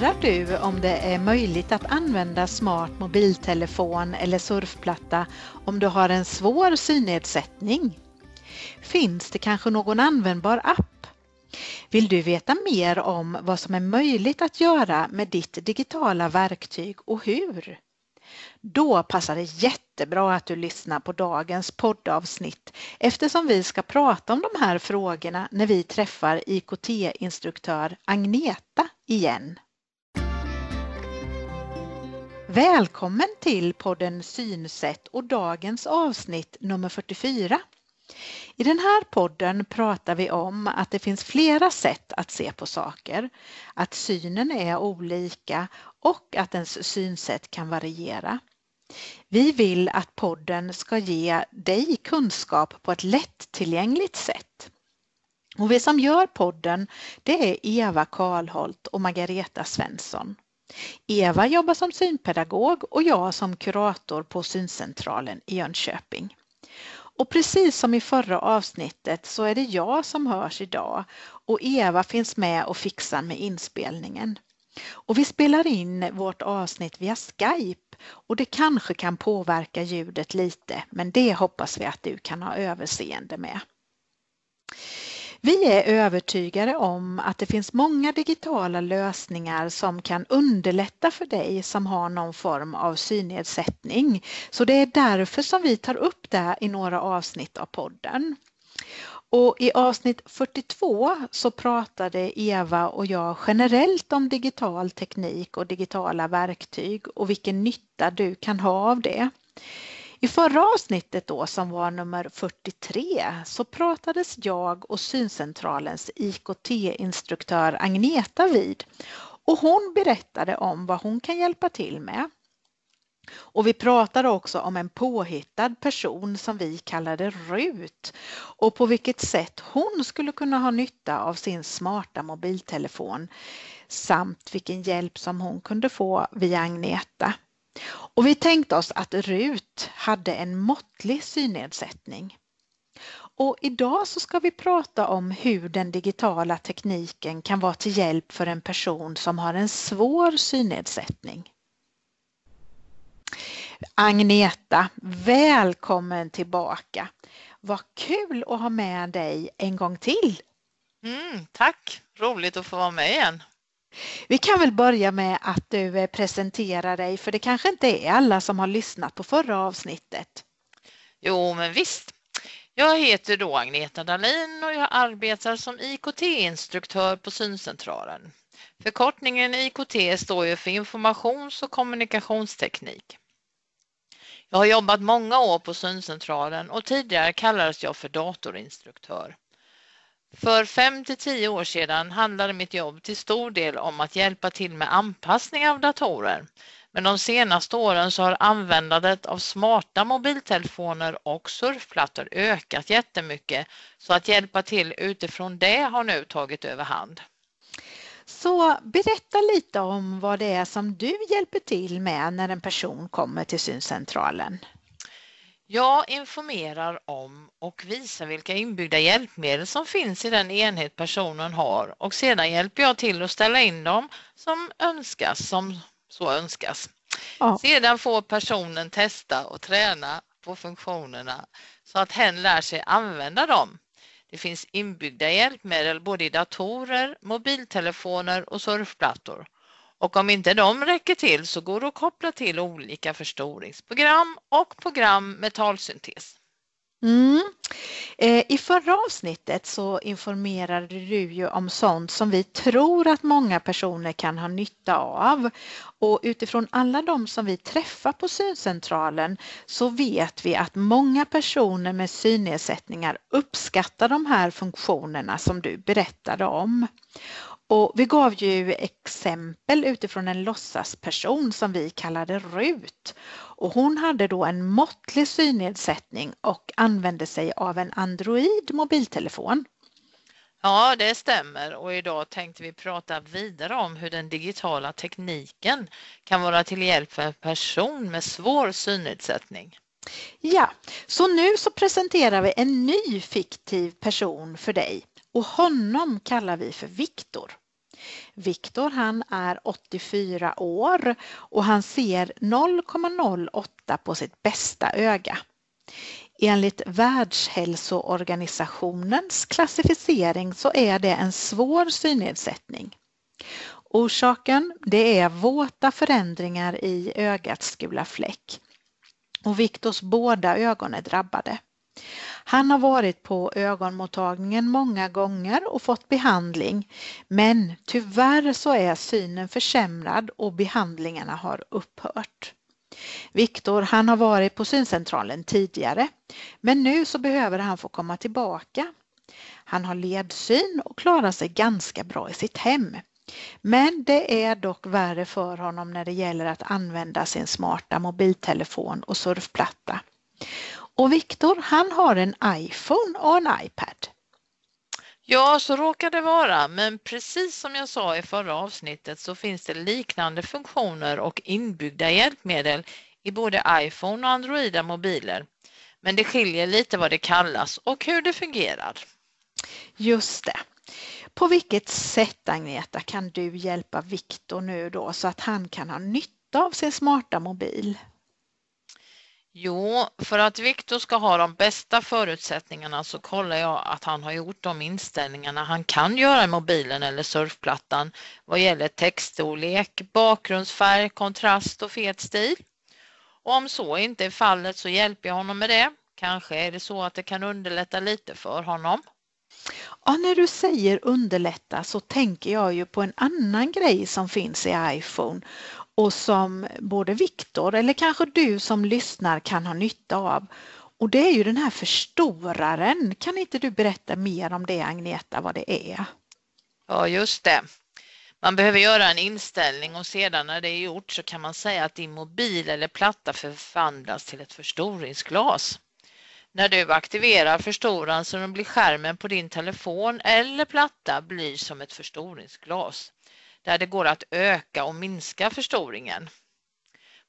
Undrar du om det är möjligt att använda smart mobiltelefon eller surfplatta om du har en svår synnedsättning? Finns det kanske någon användbar app? Vill du veta mer om vad som är möjligt att göra med ditt digitala verktyg och hur? Då passar det jättebra att du lyssnar på dagens poddavsnitt eftersom vi ska prata om de här frågorna när vi träffar IKT-instruktör Agneta igen. Välkommen till podden Synsätt och dagens avsnitt nummer 44. I den här podden pratar vi om att det finns flera sätt att se på saker, att synen är olika och att ens synsätt kan variera. Vi vill att podden ska ge dig kunskap på ett lättillgängligt sätt. Och vi som gör podden det är Eva Karlholt och Margareta Svensson. Eva jobbar som synpedagog och jag som kurator på Syncentralen i Jönköping. Och precis som i förra avsnittet så är det jag som hörs idag och Eva finns med och fixar med inspelningen. Och vi spelar in vårt avsnitt via Skype och det kanske kan påverka ljudet lite men det hoppas vi att du kan ha överseende med. Vi är övertygade om att det finns många digitala lösningar som kan underlätta för dig som har någon form av synnedsättning. Så det är därför som vi tar upp det i några avsnitt av podden. Och i avsnitt 42 så pratade Eva och jag generellt om digital teknik och digitala verktyg och vilken nytta du kan ha av det. I förra avsnittet då som var nummer 43 så pratades jag och Syncentralens IKT-instruktör Agneta vid och hon berättade om vad hon kan hjälpa till med. Och vi pratade också om en påhittad person som vi kallade Rut och på vilket sätt hon skulle kunna ha nytta av sin smarta mobiltelefon samt vilken hjälp som hon kunde få via Agneta. Och vi tänkte oss att Rut hade en måttlig synnedsättning. Och idag så ska vi prata om hur den digitala tekniken kan vara till hjälp för en person som har en svår synnedsättning. Agneta, välkommen tillbaka. Vad kul att ha med dig en gång till. Mm, tack, roligt att få vara med igen. Vi kan väl börja med att du eh, presenterar dig för det kanske inte är alla som har lyssnat på förra avsnittet. Jo, men visst. Jag heter då Agneta Dahlin och jag arbetar som IKT-instruktör på Syncentralen. Förkortningen IKT står ju för informations och kommunikationsteknik. Jag har jobbat många år på Syncentralen och tidigare kallades jag för datorinstruktör. För fem till tio år sedan handlade mitt jobb till stor del om att hjälpa till med anpassning av datorer. Men de senaste åren så har användandet av smarta mobiltelefoner och surfplattor ökat jättemycket så att hjälpa till utifrån det har nu tagit över hand. Så berätta lite om vad det är som du hjälper till med när en person kommer till syncentralen. Jag informerar om och visar vilka inbyggda hjälpmedel som finns i den enhet personen har och sedan hjälper jag till att ställa in dem som önskas, som så önskas. Ja. Sedan får personen testa och träna på funktionerna så att hen lär sig använda dem. Det finns inbyggda hjälpmedel både i datorer, mobiltelefoner och surfplattor. Och om inte de räcker till så går det att koppla till olika förstoringsprogram och program med talsyntes. Mm. Eh, I förra avsnittet så informerade du ju om sånt som vi tror att många personer kan ha nytta av. Och utifrån alla de som vi träffar på syncentralen så vet vi att många personer med synnedsättningar uppskattar de här funktionerna som du berättade om. Och vi gav ju exempel utifrån en låtsasperson som vi kallade Rut. Och hon hade då en måttlig synnedsättning och använde sig av en Android mobiltelefon. Ja, det stämmer och idag tänkte vi prata vidare om hur den digitala tekniken kan vara till hjälp för en person med svår synnedsättning. Ja, så nu så presenterar vi en ny fiktiv person för dig och honom kallar vi för Viktor. Viktor han är 84 år och han ser 0,08 på sitt bästa öga. Enligt Världshälsoorganisationens klassificering så är det en svår synnedsättning. Orsaken det är våta förändringar i ögats gula fläck. Och Viktors båda ögon är drabbade. Han har varit på ögonmottagningen många gånger och fått behandling men tyvärr så är synen försämrad och behandlingarna har upphört. Viktor han har varit på syncentralen tidigare men nu så behöver han få komma tillbaka. Han har ledsyn och klarar sig ganska bra i sitt hem. Men det är dock värre för honom när det gäller att använda sin smarta mobiltelefon och surfplatta. Och Viktor han har en iPhone och en iPad. Ja, så råkar det vara, men precis som jag sa i förra avsnittet så finns det liknande funktioner och inbyggda hjälpmedel i både iPhone och Androida mobiler. Men det skiljer lite vad det kallas och hur det fungerar. Just det. På vilket sätt Agneta kan du hjälpa Viktor nu då så att han kan ha nytta av sin smarta mobil? Jo, för att Viktor ska ha de bästa förutsättningarna så kollar jag att han har gjort de inställningarna han kan göra i mobilen eller surfplattan vad gäller textstorlek, bakgrundsfärg, kontrast och fet stil. Och om så inte är fallet så hjälper jag honom med det. Kanske är det så att det kan underlätta lite för honom. Ja, när du säger underlätta så tänker jag ju på en annan grej som finns i iPhone och som både Viktor eller kanske du som lyssnar kan ha nytta av. Och det är ju den här förstoraren. Kan inte du berätta mer om det Agneta, vad det är? Ja, just det. Man behöver göra en inställning och sedan när det är gjort så kan man säga att din mobil eller platta förvandlas till ett förstoringsglas. När du aktiverar förstoraren så blir skärmen på din telefon eller platta blir som ett förstoringsglas där det går att öka och minska förstoringen.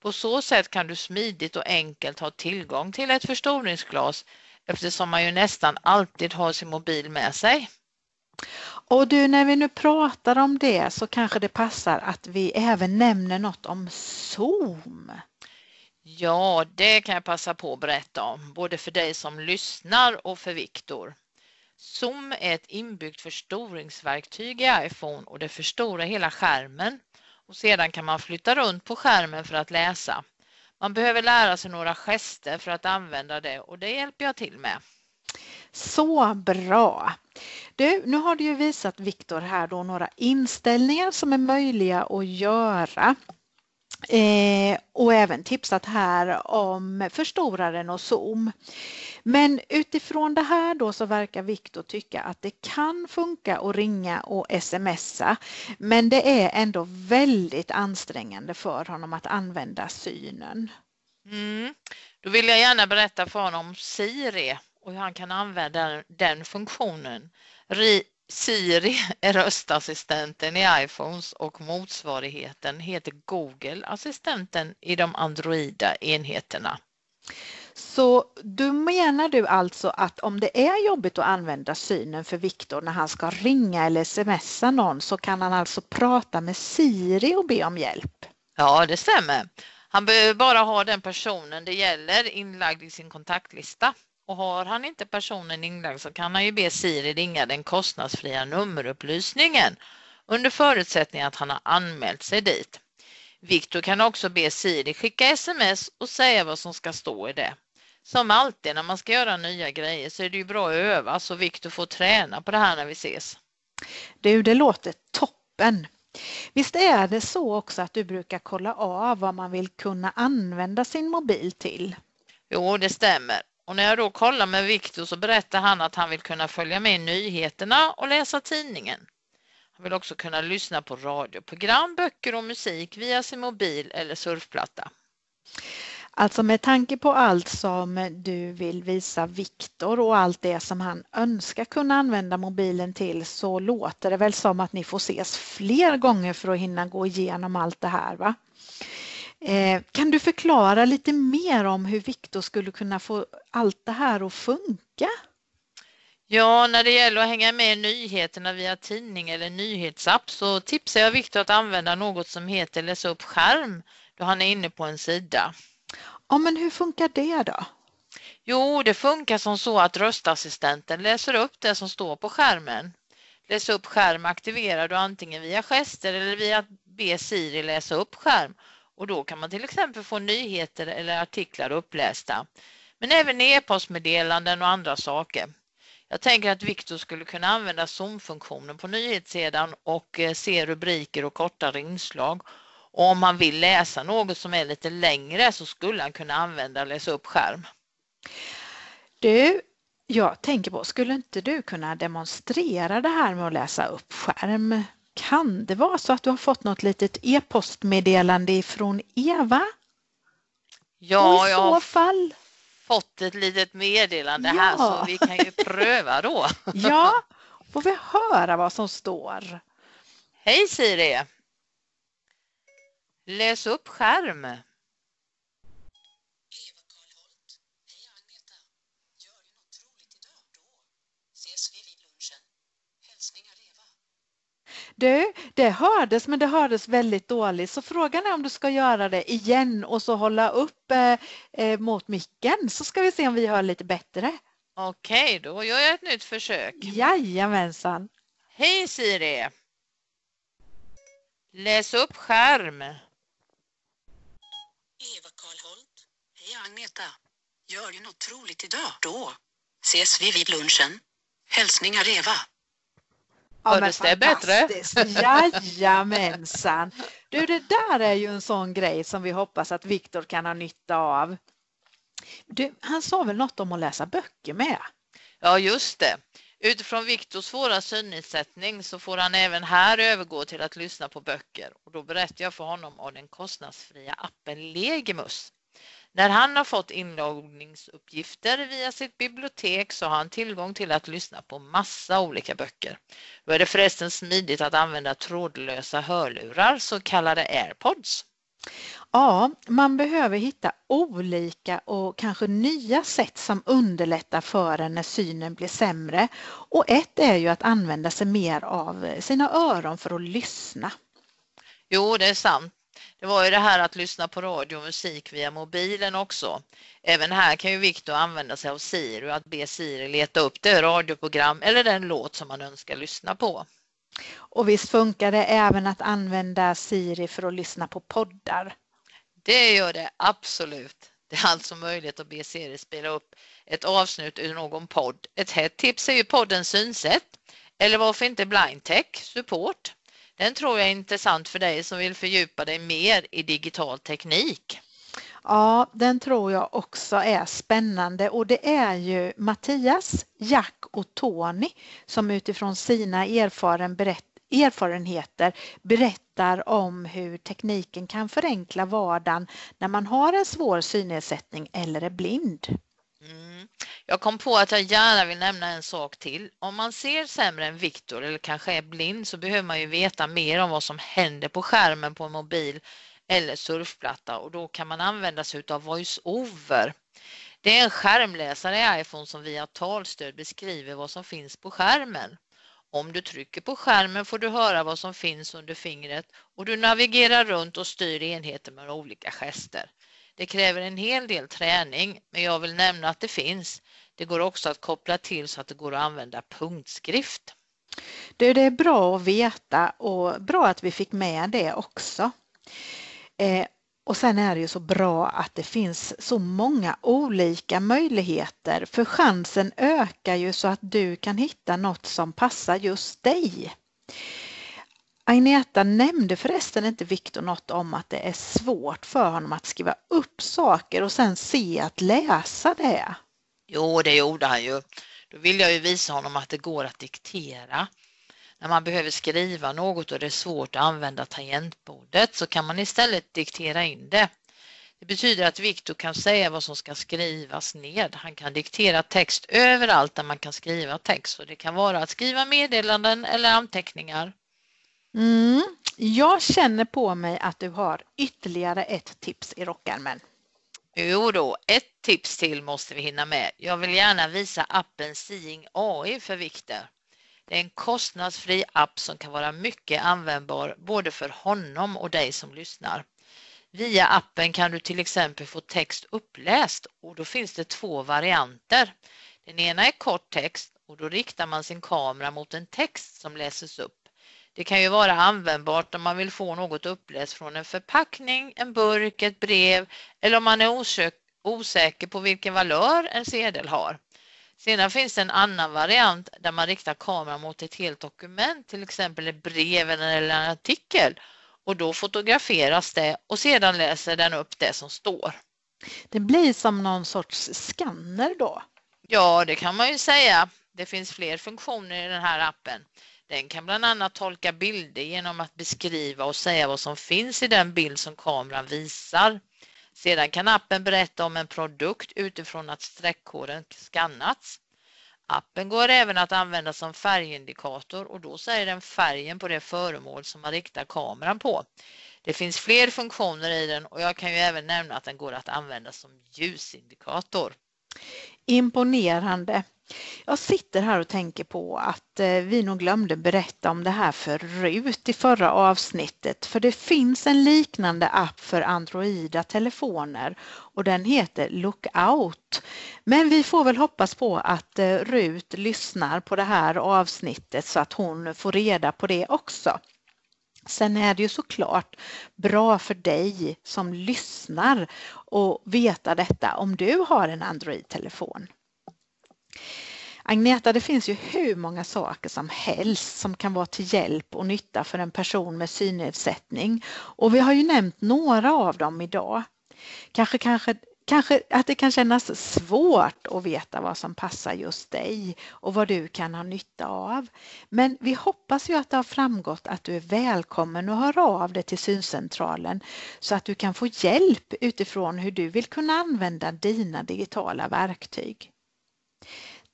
På så sätt kan du smidigt och enkelt ha tillgång till ett förstoringsglas eftersom man ju nästan alltid har sin mobil med sig. Och du, när vi nu pratar om det så kanske det passar att vi även nämner något om Zoom. Ja, det kan jag passa på att berätta om, både för dig som lyssnar och för Viktor. Zoom är ett inbyggt förstoringsverktyg i iPhone och det förstorar hela skärmen och sedan kan man flytta runt på skärmen för att läsa. Man behöver lära sig några gester för att använda det och det hjälper jag till med. Så bra! Du, nu har du ju visat Viktor här då några inställningar som är möjliga att göra Eh, och även tipsat här om förstoraren och zoom. Men utifrån det här då så verkar Viktor tycka att det kan funka att ringa och smsa men det är ändå väldigt ansträngande för honom att använda synen. Mm. Då vill jag gärna berätta för honom om Siri och hur han kan använda den funktionen. Siri är röstassistenten i iPhones och motsvarigheten heter Google-assistenten i de Androida enheterna. Så du menar du alltså att om det är jobbigt att använda synen för Viktor när han ska ringa eller smsa någon så kan han alltså prata med Siri och be om hjälp? Ja, det stämmer. Han behöver bara ha den personen det gäller inlagd i sin kontaktlista och har han inte personen inlagd så kan han ju be Siri ringa den kostnadsfria nummerupplysningen under förutsättning att han har anmält sig dit. Viktor kan också be Siri skicka sms och säga vad som ska stå i det. Som alltid när man ska göra nya grejer så är det ju bra att öva så Viktor får träna på det här när vi ses. Du, det låter toppen! Visst är det så också att du brukar kolla av vad man vill kunna använda sin mobil till? Jo, det stämmer. Och när jag då kollar med Viktor så berättar han att han vill kunna följa med i nyheterna och läsa tidningen. Han vill också kunna lyssna på radioprogram, böcker och musik via sin mobil eller surfplatta. Alltså med tanke på allt som du vill visa Viktor och allt det som han önskar kunna använda mobilen till så låter det väl som att ni får ses fler gånger för att hinna gå igenom allt det här va? Eh, kan du förklara lite mer om hur Viktor skulle kunna få allt det här att funka? Ja, när det gäller att hänga med i nyheterna via tidning eller nyhetsapp så tipsar jag Viktor att använda något som heter Läs upp skärm då han är inne på en sida. Ja, men hur funkar det då? Jo, det funkar som så att röstassistenten läser upp det som står på skärmen. Läs upp skärm aktiverar du antingen via gester eller via att be Siri läsa upp skärm och då kan man till exempel få nyheter eller artiklar upplästa. Men även e-postmeddelanden och andra saker. Jag tänker att Viktor skulle kunna använda zoom-funktionen på nyhetssidan och eh, se rubriker och kortare inslag. Och om han vill läsa något som är lite längre så skulle han kunna använda läsa upp skärm. Du, jag tänker på, skulle inte du kunna demonstrera det här med att läsa upp skärm? Kan det vara så att du har fått något litet e-postmeddelande ifrån Eva? Ja, Och i jag så har fall, fått ett litet meddelande Ja. här så vi kan ju pröva då. ja, får vi höra vad som står? Hej Siri! Läs upp skärm. Eva Karlholt. Hej Agneta. Gör du något roligt idag? Då ses vi vid lunchen. Hälsningar Eva. Du, det hördes men det hördes väldigt dåligt så frågan är om du ska göra det igen och så hålla upp eh, eh, mot micken så ska vi se om vi hör lite bättre. Okej, då gör jag ett nytt försök. Jajamensan. Hej Siri! Läs upp skärm. Eva Karlholt. Hej Agneta. Gör du något roligt idag? Då ses vi vid lunchen. Hälsningar Eva. Hördes det bättre? Jajamensan. Du, det där är ju en sån grej som vi hoppas att Viktor kan ha nytta av. Du, han sa väl något om att läsa böcker med? Ja, just det. Utifrån Viktors svåra synnedsättning så får han även här övergå till att lyssna på böcker och då berättar jag för honom om den kostnadsfria appen Legimus. När han har fått inloggningsuppgifter via sitt bibliotek så har han tillgång till att lyssna på massa olika böcker. Då är det förresten smidigt att använda trådlösa hörlurar, så kallade airpods. Ja, man behöver hitta olika och kanske nya sätt som underlättar för en när synen blir sämre. Och ett är ju att använda sig mer av sina öron för att lyssna. Jo, det är sant. Det var ju det här att lyssna på radio och musik via mobilen också. Även här kan ju Viktor använda sig av Siri och att be Siri leta upp det radioprogram eller den låt som man önskar lyssna på. Och visst funkar det även att använda Siri för att lyssna på poddar. Det gör det absolut. Det är alltså möjligt att be Siri spela upp ett avsnitt ur någon podd. Ett hett tips är ju podden Synsätt eller varför inte Blindtech Support. Den tror jag är intressant för dig som vill fördjupa dig mer i digital teknik. Ja, den tror jag också är spännande och det är ju Mattias, Jack och Tony som utifrån sina erfaren berätt erfarenheter berättar om hur tekniken kan förenkla vardagen när man har en svår synnedsättning eller är blind. Mm. Jag kom på att jag gärna vill nämna en sak till. Om man ser sämre än Viktor eller kanske är blind så behöver man ju veta mer om vad som händer på skärmen på en mobil eller surfplatta och då kan man använda sig av voice-over. Det är en skärmläsare i iPhone som via talstöd beskriver vad som finns på skärmen. Om du trycker på skärmen får du höra vad som finns under fingret och du navigerar runt och styr enheter med olika gester. Det kräver en hel del träning, men jag vill nämna att det finns. Det går också att koppla till så att det går att använda punktskrift. Du, det är bra att veta och bra att vi fick med det också. Eh, och sen är det ju så bra att det finns så många olika möjligheter för chansen ökar ju så att du kan hitta något som passar just dig. Agneta nämnde förresten inte Viktor något om att det är svårt för honom att skriva upp saker och sen se att läsa det. Jo, det gjorde han ju. Då vill jag ju visa honom att det går att diktera. När man behöver skriva något och det är svårt att använda tangentbordet så kan man istället diktera in det. Det betyder att Viktor kan säga vad som ska skrivas ned. Han kan diktera text överallt där man kan skriva text och det kan vara att skriva meddelanden eller anteckningar. Mm. Jag känner på mig att du har ytterligare ett tips i rockärmen. Jo då, ett tips till måste vi hinna med. Jag vill gärna visa appen Seeing AI för Viktor. Det är en kostnadsfri app som kan vara mycket användbar både för honom och dig som lyssnar. Via appen kan du till exempel få text uppläst och då finns det två varianter. Den ena är kort text och då riktar man sin kamera mot en text som läses upp. Det kan ju vara användbart om man vill få något uppläst från en förpackning, en burk, ett brev eller om man är osäker på vilken valör en sedel har. Sedan finns det en annan variant där man riktar kameran mot ett helt dokument, till exempel ett brev eller en artikel och då fotograferas det och sedan läser den upp det som står. Det blir som någon sorts skanner då? Ja, det kan man ju säga. Det finns fler funktioner i den här appen. Den kan bland annat tolka bilder genom att beskriva och säga vad som finns i den bild som kameran visar. Sedan kan appen berätta om en produkt utifrån att streckkoden skannats. Appen går även att använda som färgindikator och då säger den färgen på det föremål som man riktar kameran på. Det finns fler funktioner i den och jag kan ju även nämna att den går att använda som ljusindikator. Imponerande. Jag sitter här och tänker på att eh, vi nog glömde berätta om det här för Rut i förra avsnittet för det finns en liknande app för Androida telefoner och den heter Lookout. Men vi får väl hoppas på att eh, Rut lyssnar på det här avsnittet så att hon får reda på det också. Sen är det ju såklart bra för dig som lyssnar att veta detta om du har en Android-telefon. Agneta, det finns ju hur många saker som helst som kan vara till hjälp och nytta för en person med synnedsättning och vi har ju nämnt några av dem idag. Kanske, kanske, kanske att det kan kännas svårt att veta vad som passar just dig och vad du kan ha nytta av. Men vi hoppas ju att det har framgått att du är välkommen att höra av dig till syncentralen så att du kan få hjälp utifrån hur du vill kunna använda dina digitala verktyg.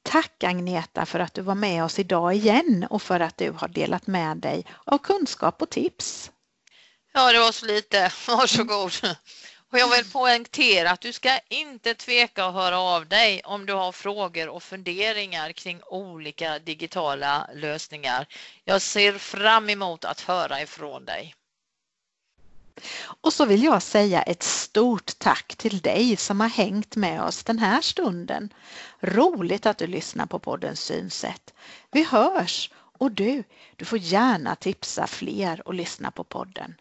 Tack Agneta för att du var med oss idag igen och för att du har delat med dig av kunskap och tips. Ja, det var så lite. Varsågod. Och jag vill poängtera att du ska inte tveka att höra av dig om du har frågor och funderingar kring olika digitala lösningar. Jag ser fram emot att höra ifrån dig. Och så vill jag säga ett stort tack till dig som har hängt med oss den här stunden. Roligt att du lyssnar på podden Synsätt. Vi hörs och du, du får gärna tipsa fler och lyssna på podden.